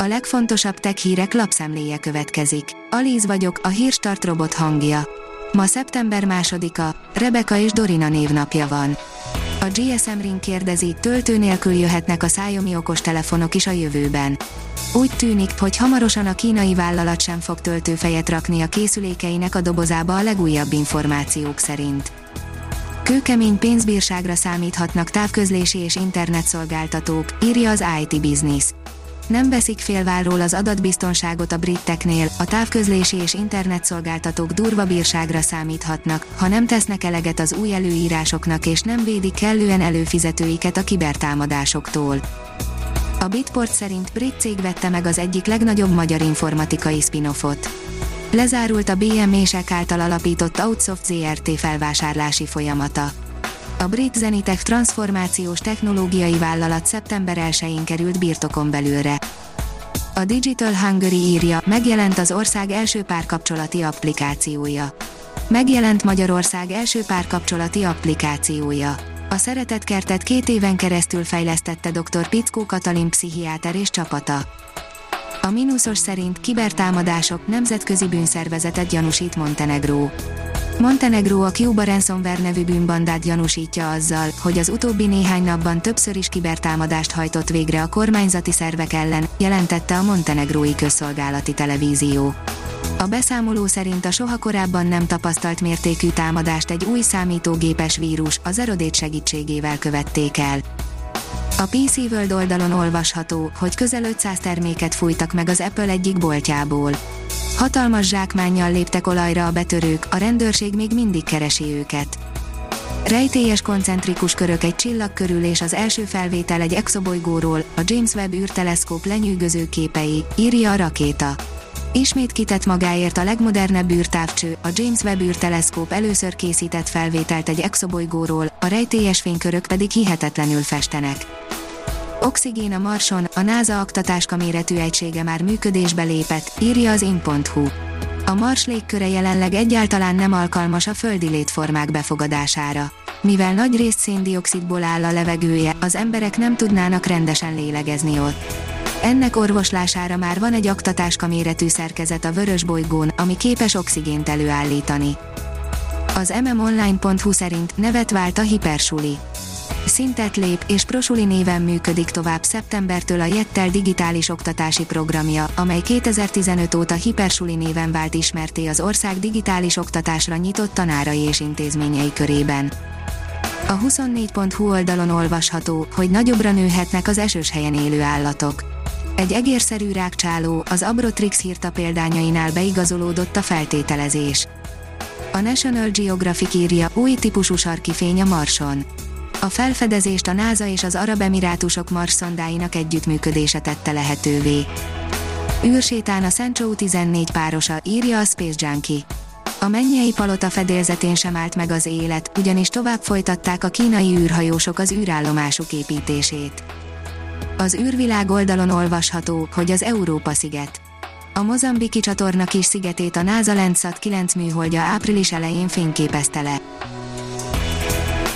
A legfontosabb tech hírek lapszemléje következik. Alíz vagyok, a hírstart robot hangja. Ma szeptember másodika, Rebeka és Dorina névnapja van. A GSM Ring kérdezi, töltő nélkül jöhetnek a Xiaomi okostelefonok is a jövőben. Úgy tűnik, hogy hamarosan a kínai vállalat sem fog töltőfejet rakni a készülékeinek a dobozába a legújabb információk szerint. Kőkemény pénzbírságra számíthatnak távközlési és internetszolgáltatók, írja az IT Business nem veszik félváról az adatbiztonságot a briteknél, a távközlési és internetszolgáltatók durva bírságra számíthatnak, ha nem tesznek eleget az új előírásoknak és nem védik kellően előfizetőiket a kibertámadásoktól. A Bitport szerint brit cég vette meg az egyik legnagyobb magyar informatikai spin-offot. Lezárult a BME-sek által alapított Outsoft ZRT felvásárlási folyamata. A brit Zenitech transformációs technológiai vállalat szeptember 1-én került birtokon belőle. A Digital Hungary írja, megjelent az ország első párkapcsolati applikációja. Megjelent Magyarország első párkapcsolati applikációja. A Szeretetkertet két éven keresztül fejlesztette dr. Pickó Katalin pszichiáter és csapata. A mínuszos szerint kibertámadások nemzetközi bűnszervezetet gyanúsít Montenegró. Montenegro a Cuba Ransomware nevű bűnbandát gyanúsítja azzal, hogy az utóbbi néhány napban többször is kibertámadást hajtott végre a kormányzati szervek ellen, jelentette a montenegrói közszolgálati televízió. A beszámoló szerint a soha korábban nem tapasztalt mértékű támadást egy új számítógépes vírus, az erodét segítségével követték el. A PC World oldalon olvasható, hogy közel 500 terméket fújtak meg az Apple egyik boltjából. Hatalmas zsákmánnyal léptek olajra a betörők, a rendőrség még mindig keresi őket. Rejtélyes koncentrikus körök egy csillag körül és az első felvétel egy exobolygóról, a James Webb űrteleszkóp lenyűgöző képei, írja a rakéta. Ismét kitett magáért a legmodernebb űrtávcső, a James Webb űrteleszkóp először készített felvételt egy exobolygóról, a rejtélyes fénykörök pedig hihetetlenül festenek. Oxigén a Marson, a NASA aktatáska méretű egysége már működésbe lépett, írja az in.hu. A Mars légköre jelenleg egyáltalán nem alkalmas a földi létformák befogadására. Mivel nagy részt széndiokszidból áll a levegője, az emberek nem tudnának rendesen lélegezni ott. Ennek orvoslására már van egy aktatáska méretű szerkezet a vörös bolygón, ami képes oxigént előállítani. Az mmonline.hu szerint nevet vált a hipersuli szintet lép és Prosuli néven működik tovább szeptembertől a Jettel digitális oktatási programja, amely 2015 óta Hipersuli néven vált ismerté az ország digitális oktatásra nyitott tanárai és intézményei körében. A 24.hu oldalon olvasható, hogy nagyobbra nőhetnek az esős helyen élő állatok. Egy egérszerű rákcsáló, az Abrotrix hírta példányainál beigazolódott a feltételezés. A National Geographic írja új típusú sarkifény a Marson a felfedezést a NASA és az Arab Emirátusok Mars szondáinak együttműködése tette lehetővé. Űrsétán a Centro 14 párosa, írja a Space Junkie. A mennyei palota fedélzetén sem állt meg az élet, ugyanis tovább folytatták a kínai űrhajósok az űrállomásuk építését. Az űrvilág oldalon olvasható, hogy az Európa sziget. A mozambiki csatorna kis szigetét a NASA Landsat 9 műholdja április elején fényképezte le.